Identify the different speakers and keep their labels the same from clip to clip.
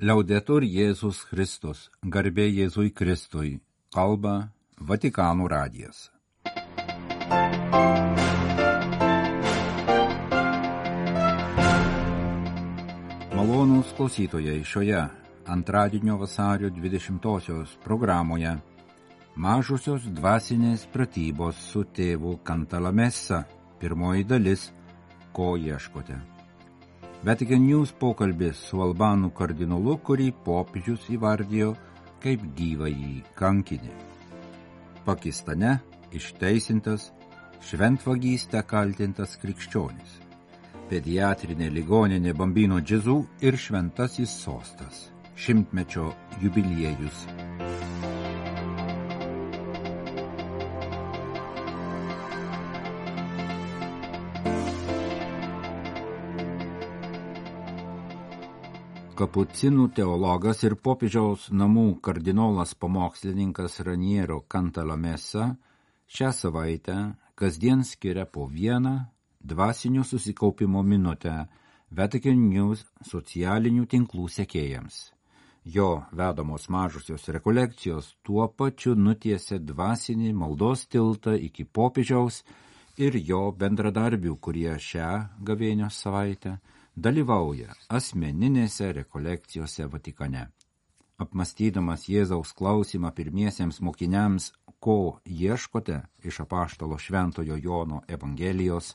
Speaker 1: Liaudetur Jėzus Kristus, garbė Jėzui Kristui, kalba Vatikanų radijas. Malonūs klausytojai šioje antradienio vasario 20-osios programoje mažusios dvasinės pratybos su tėvu Kantalamesa, pirmoji dalis, ko ieškote. Vatican News pokalbis su Albanų kardinolu, kurį popiežius įvardijo kaip gyvąjį kankinį. Pakistane išteisintas šventvagystę kaltintas krikščionis. Pediatrinė ligoninė Bambino džiazų ir šventasis sostas. Šimtmečio jubiliejus. Kapucinų teologas ir popiežiaus namų kardinolas pamokslininkas Raniero Kantalamesa šią savaitę kasdien skiria po vieną dvasinio susikaupimo minutę Vatican News socialinių tinklų sekėjams. Jo vedamos mažusios rekolekcijos tuo pačiu nutiesia dvasinį maldos tiltą iki popiežiaus ir jo bendradarbių, kurie šią gavėnios savaitę dalyvauja asmeninėse rekolekcijose Vatikane. Apmastydamas Jėzaus klausimą pirmiesiems mokiniams, ko ieškote iš apaštalo Šventojo Jono Evangelijos,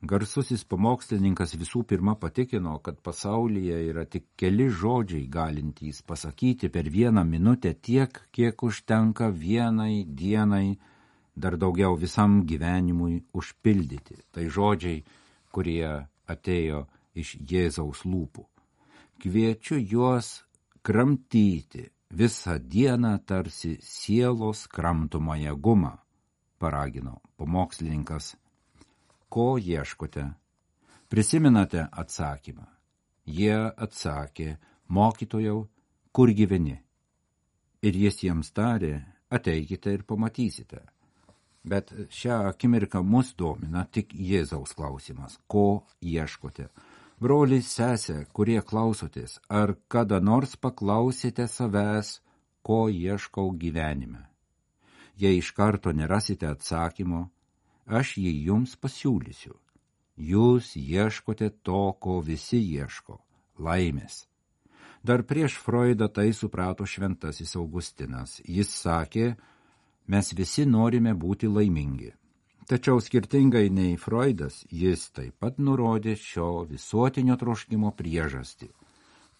Speaker 1: garsusis pamokslininkas visų pirma patikino, kad pasaulyje yra tik keli žodžiai galintys pasakyti per vieną minutę tiek, kiek užtenka vienai dienai, dar daugiau visam gyvenimui užpildyti. Tai žodžiai, kurie atėjo iš Jėzaus lūpų. Kviečiu juos kramtyti visą dieną tarsi sielos kramtomąją gumą, paragino pamokslininkas. Ko ieškote? Prisiminate atsakymą. Jie atsakė, mokytojau, kur gyveni? Ir jis jiems tarė, ateikite ir pamatysite. Bet šią akimirką mus domina tik Jėzaus klausimas, ko ieškote. Broliai sesė, kurie klausotės, ar kada nors paklausėte savęs, ko ieškau gyvenime? Jei iš karto nerasite atsakymo, aš jį jums pasiūlysiu. Jūs ieškote to, ko visi ieško - laimės. Dar prieš Freudą tai suprato šventasis Augustinas. Jis sakė, mes visi norime būti laimingi. Tačiau skirtingai nei Freudas, jis taip pat nurodė šio visuotinio troškimo priežastį.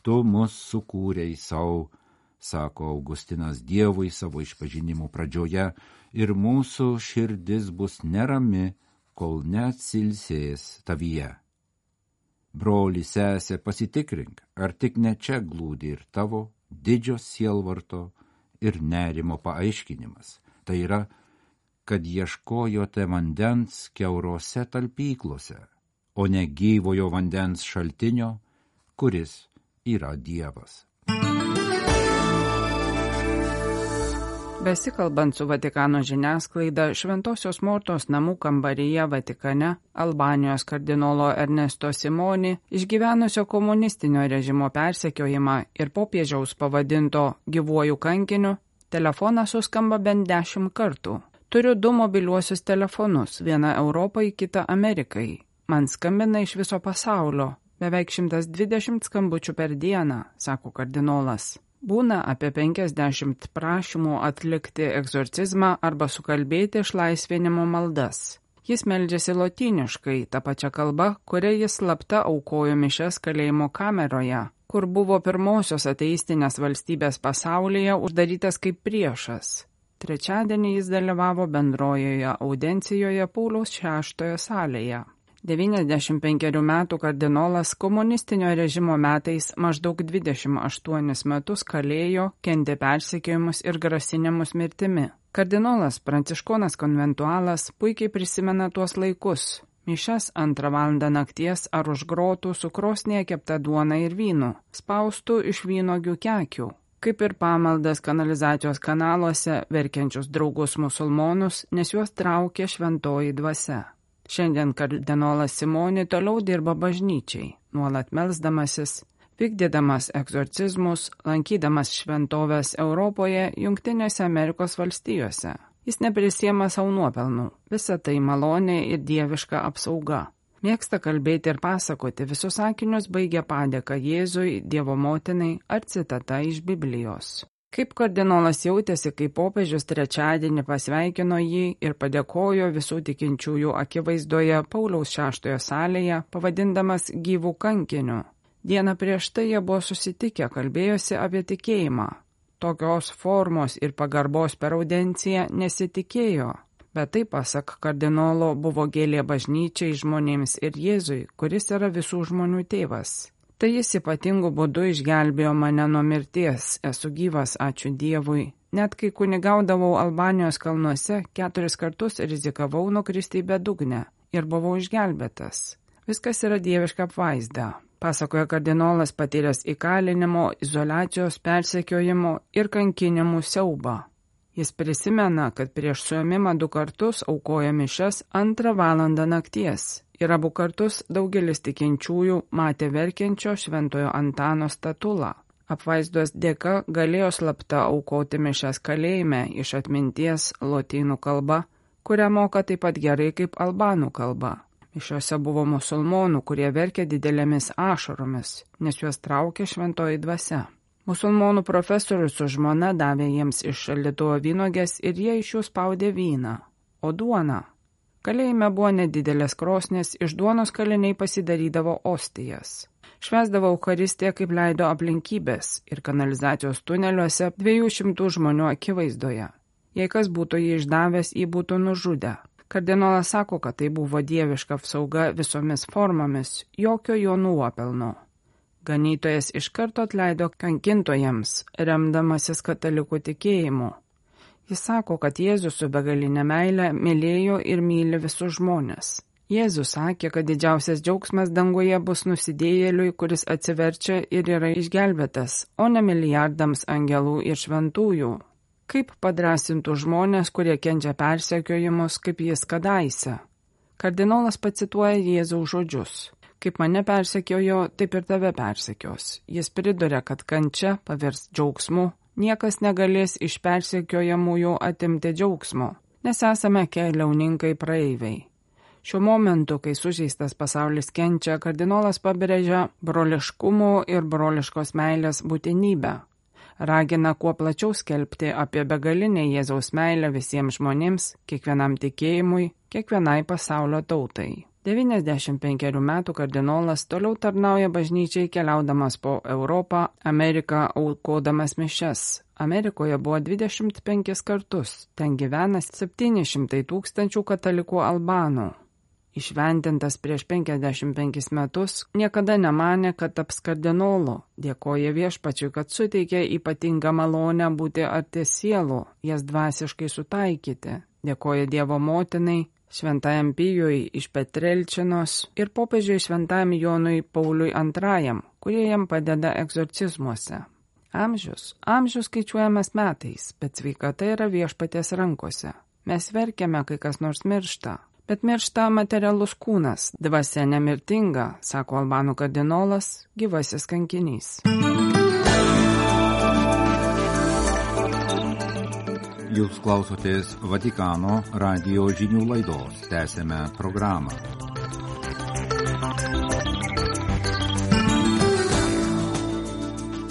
Speaker 1: Tu mus sukūrei savo, sako Augustinas Dievui savo išpažinimų pradžioje, ir mūsų širdis bus nerami, kol neatsilsės tavyje. Broli sesė, pasitikrink, ar tik ne čia glūdi ir tavo didžio sielvarto ir nerimo paaiškinimas. Tai yra kad ieškojote vandens keurose talpyklose, o ne gyvojo vandens šaltinio, kuris yra Dievas.
Speaker 2: Besikalbant su Vatikano žiniasklaida, Šventojios Mortos namų kambaryje Vatikane Albanijos kardinolo Ernesto Simoni išgyvenusio komunistinio režimo persekiojimą ir popiežiaus pavadinto gyvuoju kankiniu, telefonas suskamba bent dešimt kartų. Turiu du mobiliuosius telefonus, vieną Europai, kitą Amerikai. Man skambina iš viso pasaulio, beveik 120 skambučių per dieną, sako kardinolas. Būna apie 50 prašymų atlikti egzorcizmą arba sukalbėti išlaisvinimo maldas. Jis meldžiasi lotyniškai, tą pačią kalbą, kuria jis slapta aukojo mišes kalėjimo kameroje, kur buvo pirmosios ateistinės valstybės pasaulyje uždarytas kaip priešas. Trečiadienį jis dalyvavo bendrojoje audencijoje Pauliaus VI salėje. 95 metų kardinolas komunistinio režimo metais maždaug 28 metus kalėjo, kentė persikėjimus ir grasinimus mirtimi. Kardinolas Pranciškonas konventualas puikiai prisimena tuos laikus. Mišes antrą valandą nakties ar už grotų su krosnėje kepta duona ir vynu, spaustų iš vynogių kekių, kaip ir pamaldas kanalizacijos kanaluose verkiančius draugus musulmonus, nes juos traukė šventoji dvasia. Šiandien kardinolas Simoni toliau dirba bažnyčiai, nuolat melsdamasis, vykdydamas egzorcizmus, lankydamas šventovės Europoje, Junktinėse Amerikos valstijose. Jis neprisiema savo nuopelnų, visa tai malonė ir dieviška apsauga. Mėgsta kalbėti ir pasakoti, visus sakinius baigia padėka Jėzui, Dievo motinai ar citata iš Biblijos. Kaip kardinolas jautėsi, kai popiežius trečiadienį pasveikino jį ir padėkojo visų tikinčiųjų akivaizdoje Pauliaus šeštojo salėje, pavadindamas gyvų kankiniu. Dieną prieš tai jie buvo susitikę, kalbėjosi apie tikėjimą. Tokios formos ir pagarbos per audenciją nesitikėjo, bet tai pasak kardinolo buvo gėlė bažnyčiai žmonėms ir Jėzui, kuris yra visų žmonių tėvas. Tai jis ypatingų būdų išgelbėjo mane nuo mirties, esu gyvas, ačiū Dievui. Net kai kunigaudavau Albanijos kalnuose, keturis kartus rizikavau nukristi į bedugnę ir buvau išgelbėtas. Viskas yra dieviška apvaizda pasakoja kardinolas patyręs įkalinimo, izolacijos, persekiojimo ir kankinimų siaubą. Jis prisimena, kad prieš suėmimą du kartus aukoja mišes antrą valandą nakties ir abu kartus daugelis tikinčiųjų matė verkiančio šventojo Antano statulą. Apvaizdos dėka galėjo slapta aukoti mišes kalėjime iš atminties lotynų kalba, kurią moka taip pat gerai kaip albanų kalba. Mišiuose buvo musulmonų, kurie verkė didelėmis ašaromis, nes juos traukė šventoji dvasia. Musulmonų profesorius su žmona davė jiems iš šaldytuvo vynogės ir jie iš jų spaudė vyną. O duona? Kalėjime buvo nedidelės krosnės, iš duonos kaliniai pasidarydavo ostijas. Švesdavo Eucharistiją kaip leido aplinkybės ir kanalizacijos tuneliuose 200 žmonių akivaizdoje. Jei kas būtų jį išdavęs, jį būtų nužudę. Kardinolas sako, kad tai buvo dieviška apsauga visomis formomis, jokio jo nuopelno. Ganytojas iš karto atleido kankintojams, remdamasis katalikų tikėjimu. Jis sako, kad Jėzus su begalinė meilė mylėjo ir myli visus žmonės. Jėzus sakė, kad didžiausias džiaugsmas danguje bus nusidėjėliui, kuris atsiverčia ir yra išgelbėtas, o ne milijardams angelų ir šventųjų, kaip padrasintų žmonės, kurie kenčia persekiojimus, kaip jis kadaise. Kardinolas pacituoja Jėzaus žodžius. Kaip mane persekiojo, taip ir tave persekios. Jis priduria, kad kančia pavirs džiaugsmu, niekas negalės iš persekiojamųjų atimti džiaugsmo, nes esame keliauninkai praeiviai. Šiuo momentu, kai sužeistas pasaulis kenčia, kardinolas pabrėžia broliškumo ir broliškos meilės būtinybę, ragina kuo plačiau skelbti apie begalinę Jėzaus meilę visiems žmonėms, kiekvienam tikėjimui, kiekvienai pasaulio tautai. 95 metų kardinolas toliau tarnauja bažnyčiai keliaudamas po Europą, Ameriką aukodamas mišes. Amerikoje buvo 25 kartus, ten gyvena 700 tūkstančių katalikų albanų. Išventintas prieš 55 metus, niekada nemanė, kad taps kardinolu, dėkoja viešpačiui, kad suteikė ypatingą malonę būti arti sielų, jas dvasiškai sutaikyti, dėkoja Dievo motinai, šventajam Pijui iš Petrelčinos ir popiežiui šventajam Jonui Pauliui II, kurie jam padeda egzorcizmuose. Amžius. Amžius skaičiuojamas metais, bet sveikata yra viešpatės rankose. Mes verkiame, kai kas nors miršta, Bet miršta materialus kūnas, dvasia nemirtinga, sako albanų kardinolas, gyvasis kankinys.
Speaker 1: Jūs klausotės Vatikano radio žinių laidos. Tęsėme programą.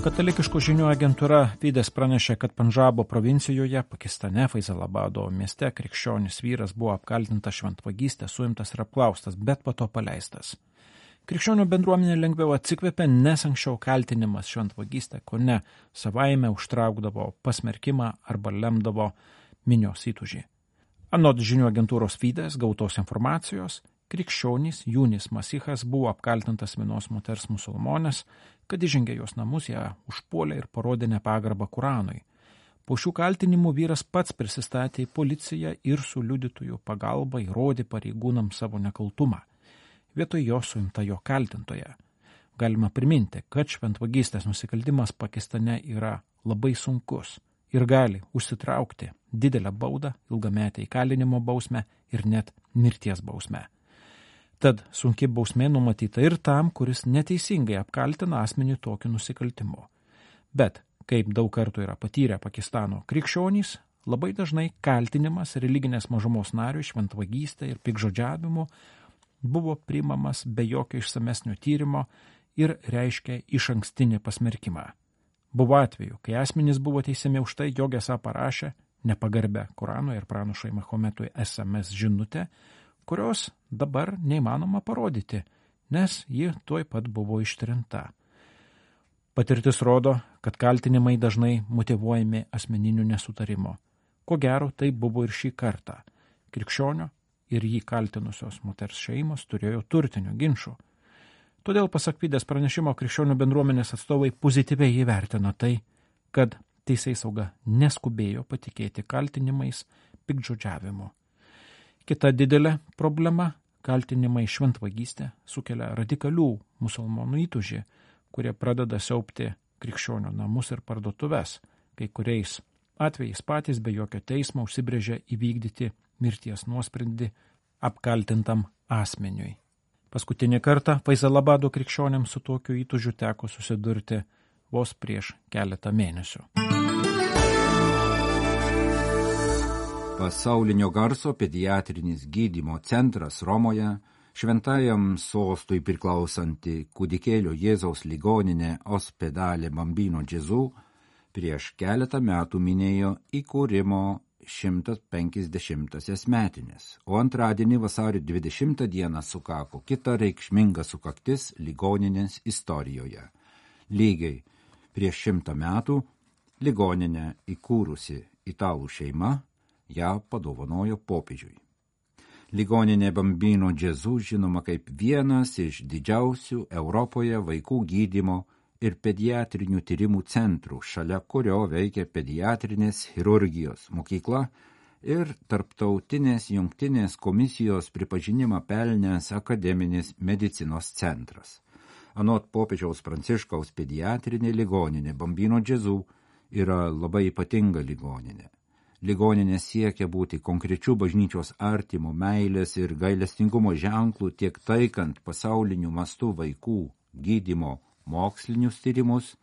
Speaker 3: Katalikiškų žinių agentūra Vydas pranešė, kad Pandžabo provincijoje, Pakistane, Faisalabado mieste krikščionis vyras buvo apkaltintas šventvagystę, suimtas ir apklaustas, bet po to paleistas. Krikščionių bendruomenė lengviau atsikvėpė, nes anksčiau kaltinimas šventvagystė, ko ne savaime užtraukdavo pasmerkimą arba lemdavo minios įtužį. Anot žinių agentūros Vydas gautos informacijos, krikščionys Junis Masichas buvo apkaltintas vienos moters musulmonės, kad įžengė jos namus, ją užpuolė ir parodė nepagarbą Kuranui. Po šių kaltinimų vyras pats prisistatė į policiją ir su liudytojų pagalba įrodė pareigūnams savo nekaltumą. Vietoj jo suimta jo kaltintoje. Galima priminti, kad šventvagystės nusikaltimas Pakistane yra labai sunkus ir gali užsitraukti didelę baudą, ilgametę įkalinimo bausmę ir net mirties bausmę. Tad sunki bausmė numatyta ir tam, kuris neteisingai apkaltina asmenį tokiu nusikaltimu. Bet, kaip daug kartų yra patyrę Pakistano krikščionys, labai dažnai kaltinimas religinės mažumos narių šventvagystė ir pikžodžiavimu buvo priimamas be jokio išsamesnio tyrimo ir reiškia iš ankstinį pasmerkimą. Buvo atveju, kai asmenys buvo teisiami už tai, jog esą parašė nepagarbę Korano ir pranašai Mahometui SMS žinutę, kurios dabar neįmanoma parodyti, nes ji tuoj pat buvo ištrinta. Patirtis rodo, kad kaltinimai dažnai motivuojami asmeniniu nesutarimo. Ko gero, tai buvo ir šį kartą. Krikščionio ir jį kaltinusios moters šeimos turėjo turtinių ginčių. Todėl, pasak Pydės pranešimo, krikščionių bendruomenės atstovai pozityviai įvertino tai, kad teisėjai sauga neskubėjo patikėti kaltinimais pikdžodžiavimu. Kita didelė problema - kaltinimai šventvagystė sukelia radikalių musulmonų įtužį, kurie pradeda siaupti krikščionių namus ir parduotuves, kai kuriais atvejais patys be jokio teismo užsibrėžia įvykdyti mirties nuosprendį apkaltintam asmeniui. Paskutinį kartą Faisalabado krikščionėms su tokiu įtužiu teko susidurti vos prieš keletą mėnesių.
Speaker 1: Pasaulinio garso pediatrinis gydymo centras Romoje, šventajam sostui priklausanti kūdikėlio Jėzaus ligoninė Ospedalė Bambino Džezu, prieš keletą metų minėjo įkūrimo 150-asias metinės, o antradienį vasario 20 dieną sukako kita reikšminga sukaktis ligoninės istorijoje. Lygiai prieš šimtą metų ligoninę įkūrusi italų šeima ją padovanojo popiežiui. Ligoninė Bambino Džezu žinoma kaip vienas iš didžiausių Europoje vaikų gydimo ir pediatrinių tyrimų centrų, šalia kurio veikia pediatrinės chirurgijos mokykla ir tarptautinės jungtinės komisijos pripažinimą pelnęs akademinis medicinos centras. Anot popiežiaus pranciškaus pediatrinė ligoninė Bambino Džezų yra labai ypatinga ligoninė. Ligoninė siekia būti konkrečių bažnyčios artimų meilės ir gailestingumo ženklų tiek taikant pasauliniu mastu vaikų gydimo mokslinius tyrimus,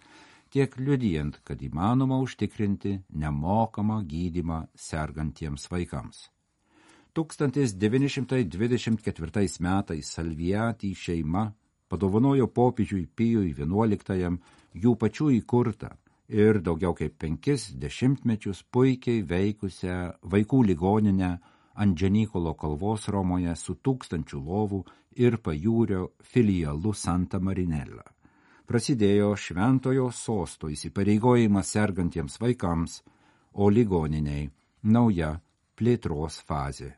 Speaker 1: tiek liudijant, kad įmanoma užtikrinti nemokamą gydimą sergantiems vaikams. 1924 metais Salviatį šeima padovanojo popiežiui Pijui XI jų pačių įkurtą ir daugiau kaip penkis dešimtmečius puikiai veikusią vaikų ligoninę ant Dženykolo kalvos Romoje su tūkstančių lovų ir pajūrio filialu Santa Marinella prasidėjo šventojo sosto įsipareigojimas sergantiems vaikams, o ligoniniai nauja plėtros fazė.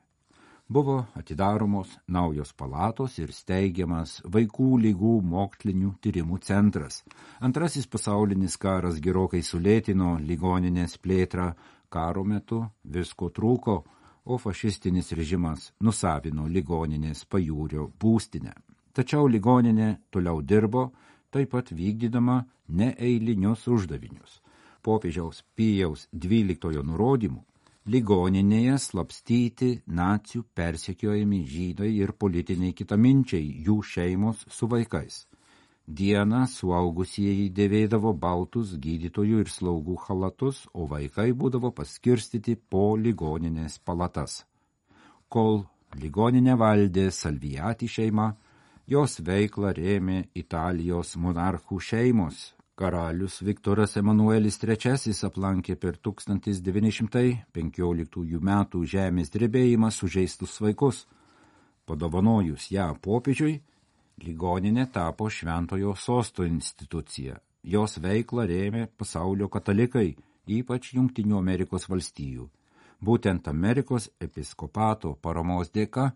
Speaker 1: Buvo atidaromos naujos palatos ir steigiamas vaikų lygų mokslinių tyrimų centras. Antrasis pasaulinis karas gerokai sulėtino ligoninės plėtrą, karo metu visko trūko, o fašistinis režimas nusavino ligoninės pajūrio būstinę. Tačiau ligoninė toliau dirbo, taip pat vykdydama neeilinius uždavinius. Popiežiaus Pijaus XII nurodymų ligoninėje slapstyti nacijų persekiojami žydai ir politiniai kitaminčiai, jų šeimos su vaikais. Dieną suaugusieji dėvėdavo baltus gydytojų ir slaugų halatus, o vaikai būdavo paskirstyti po ligoninės palatas. Kol ligoninė valdė Salvijati šeima, Jos veiklą rėmė Italijos monarchų šeimos. Karalius Viktoras Emanuelis III aplankė per 1915 metų žemės drebėjimą sužeistus vaikus. Padovanojus ją popiežiui, ligoninė tapo šventojo sosto institucija. Jos veiklą rėmė pasaulio katalikai, ypač Junktinių Amerikos valstijų. Būtent Amerikos episkopato paramos dėka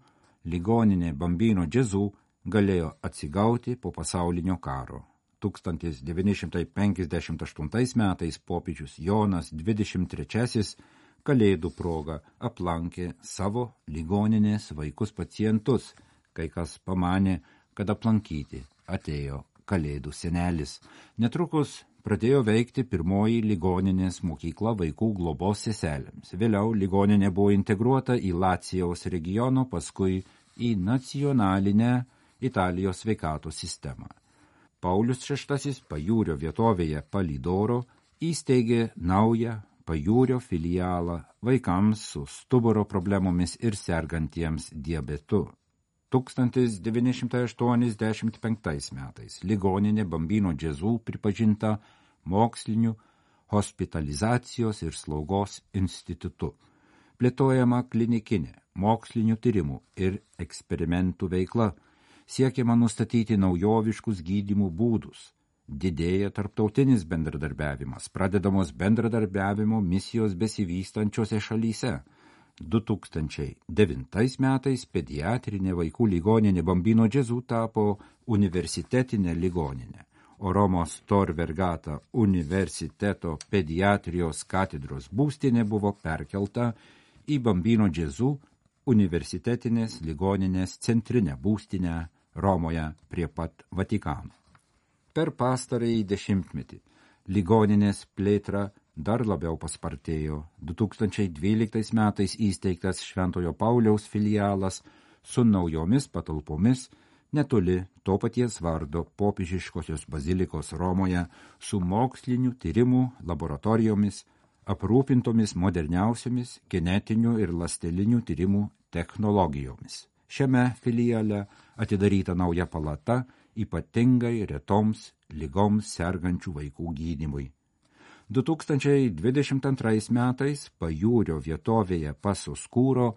Speaker 1: ligoninė Bambino Džezų galėjo atsigauti po pasaulinio karo. 1958 metais popiežius Jonas XXIII kalėdų proga aplankė savo ligoninės vaikus pacientus, kai kas pamanė, kad aplankyti atėjo kalėdų senelis. Netrukus pradėjo veikti pirmoji ligoninės mokykla vaikų globos seselėms. Vėliau ligoninė buvo integruota į Lacijaus regiono, paskui į nacionalinę Italijos sveikatos sistemą. Paulius VI pajūrio vietovėje Palidoro įsteigė naują pajūrio filialą vaikams su stuburo problemomis ir sergantiems diabetu. 1985 metais ligoninė Bambino džezų pripažinta moksliniu hospitalizacijos ir slaugos institutu. Plėtojama klinikinė, mokslinių tyrimų ir eksperimentų veikla, siekiama nustatyti naujoviškus gydymų būdus, didėja tarptautinis bendradarbiavimas, pradedamos bendradarbiavimo misijos besivystančiose šalyse. 2009 metais pediatrinė vaikų ligoninė Bambino džezų tapo universitetinė ligoninė o Romos Tor Vergata universiteto pediatrijos katedros būstinė buvo perkelta į Bambino Džezų universitetinės ligoninės centrinę būstinę Romoje prie pat Vatikano. Per pastarąjį dešimtmetį ligoninės plėtra dar labiau paspartėjo. 2012 metais įsteigtas Šventojo Pauliaus filialas su naujomis patalpomis netoli to paties vardo popiežiškosios bazilikos Romoje su mokslinių tyrimų laboratorijomis, aprūpintomis moderniausiomis genetinių ir lastelinių tyrimų technologijomis. Šiame filiale atidaryta nauja palata ypatingai retoms lygoms sergančių vaikų gydymui. 2022 metais pajūrio vietovėje Pasoskūro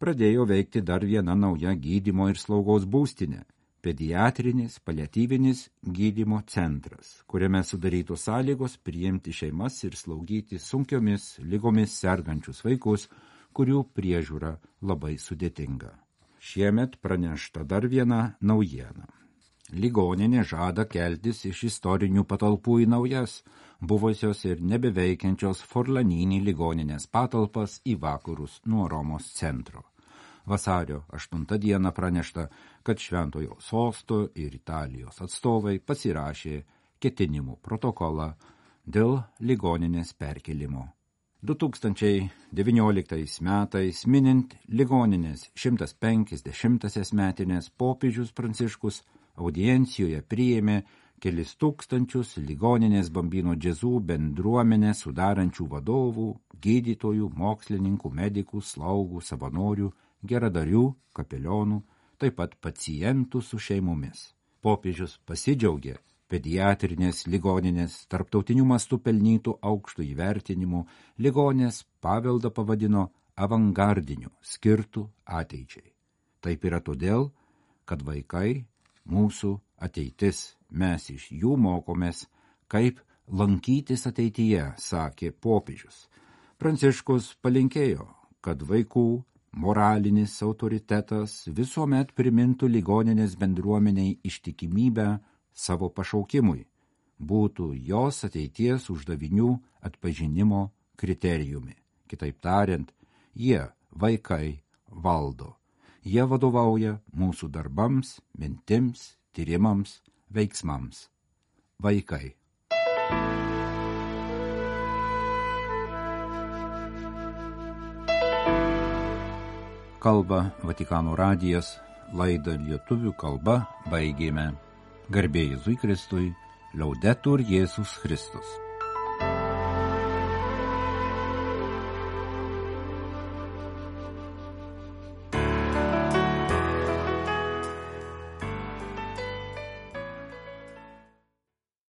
Speaker 1: pradėjo veikti dar viena nauja gydymo ir slaugos būstinė pediatrinis paliatyvinis gydymo centras, kuriame sudarytos sąlygos priimti šeimas ir slaugyti sunkiomis lygomis sergančius vaikus, kurių priežiūra labai sudėtinga. Šiemet pranešta dar viena naujiena. Ligoninė žada keltis iš istorinių patalpų į naujas, buvusios ir nebeveikiančios Forlaninį ligoninės patalpas į vakarus nuo Romos centro. Vasario 8 dieną pranešta, kad Šventojo sosto ir Italijos atstovai pasirašė ketinimų protokolą dėl ligoninės perkelimo. 2019 metais minint ligoninės 150 metinės popiežius Pranciškus audiencijoje priėmė kelis tūkstančius ligoninės bambino džezų bendruomenę sudarančių vadovų, gydytojų, mokslininkų, medikų, slaugų, savanorių geradarių, kapelionų, taip pat pacientų su šeimomis. Popiežius pasidžiaugė pediatrinės ligoninės tarptautinių mastų pelnytų aukštų įvertinimų, ligonės paveldą pavadino avangardiniu, skirtų ateičiai. Taip yra todėl, kad vaikai mūsų ateitis, mes iš jų mokomės, kaip lankytis ateityje, sakė popiežius. Pranciškus palinkėjo, kad vaikų moralinis autoritetas visuomet primintų ligoninės bendruomeniai ištikimybę savo pašaukimui, būtų jos ateities uždavinių atpažinimo kriterijumi. Kitaip tariant, jie, vaikai, valdo. Jie vadovauja mūsų darbams, mintims, tyrimams, veiksmams. Vaikai. kalba Vatikano radijas, laidą lietuvių kalba baigėme. Garbėjai Zui Kristui, liaudetur Jėzus Kristus.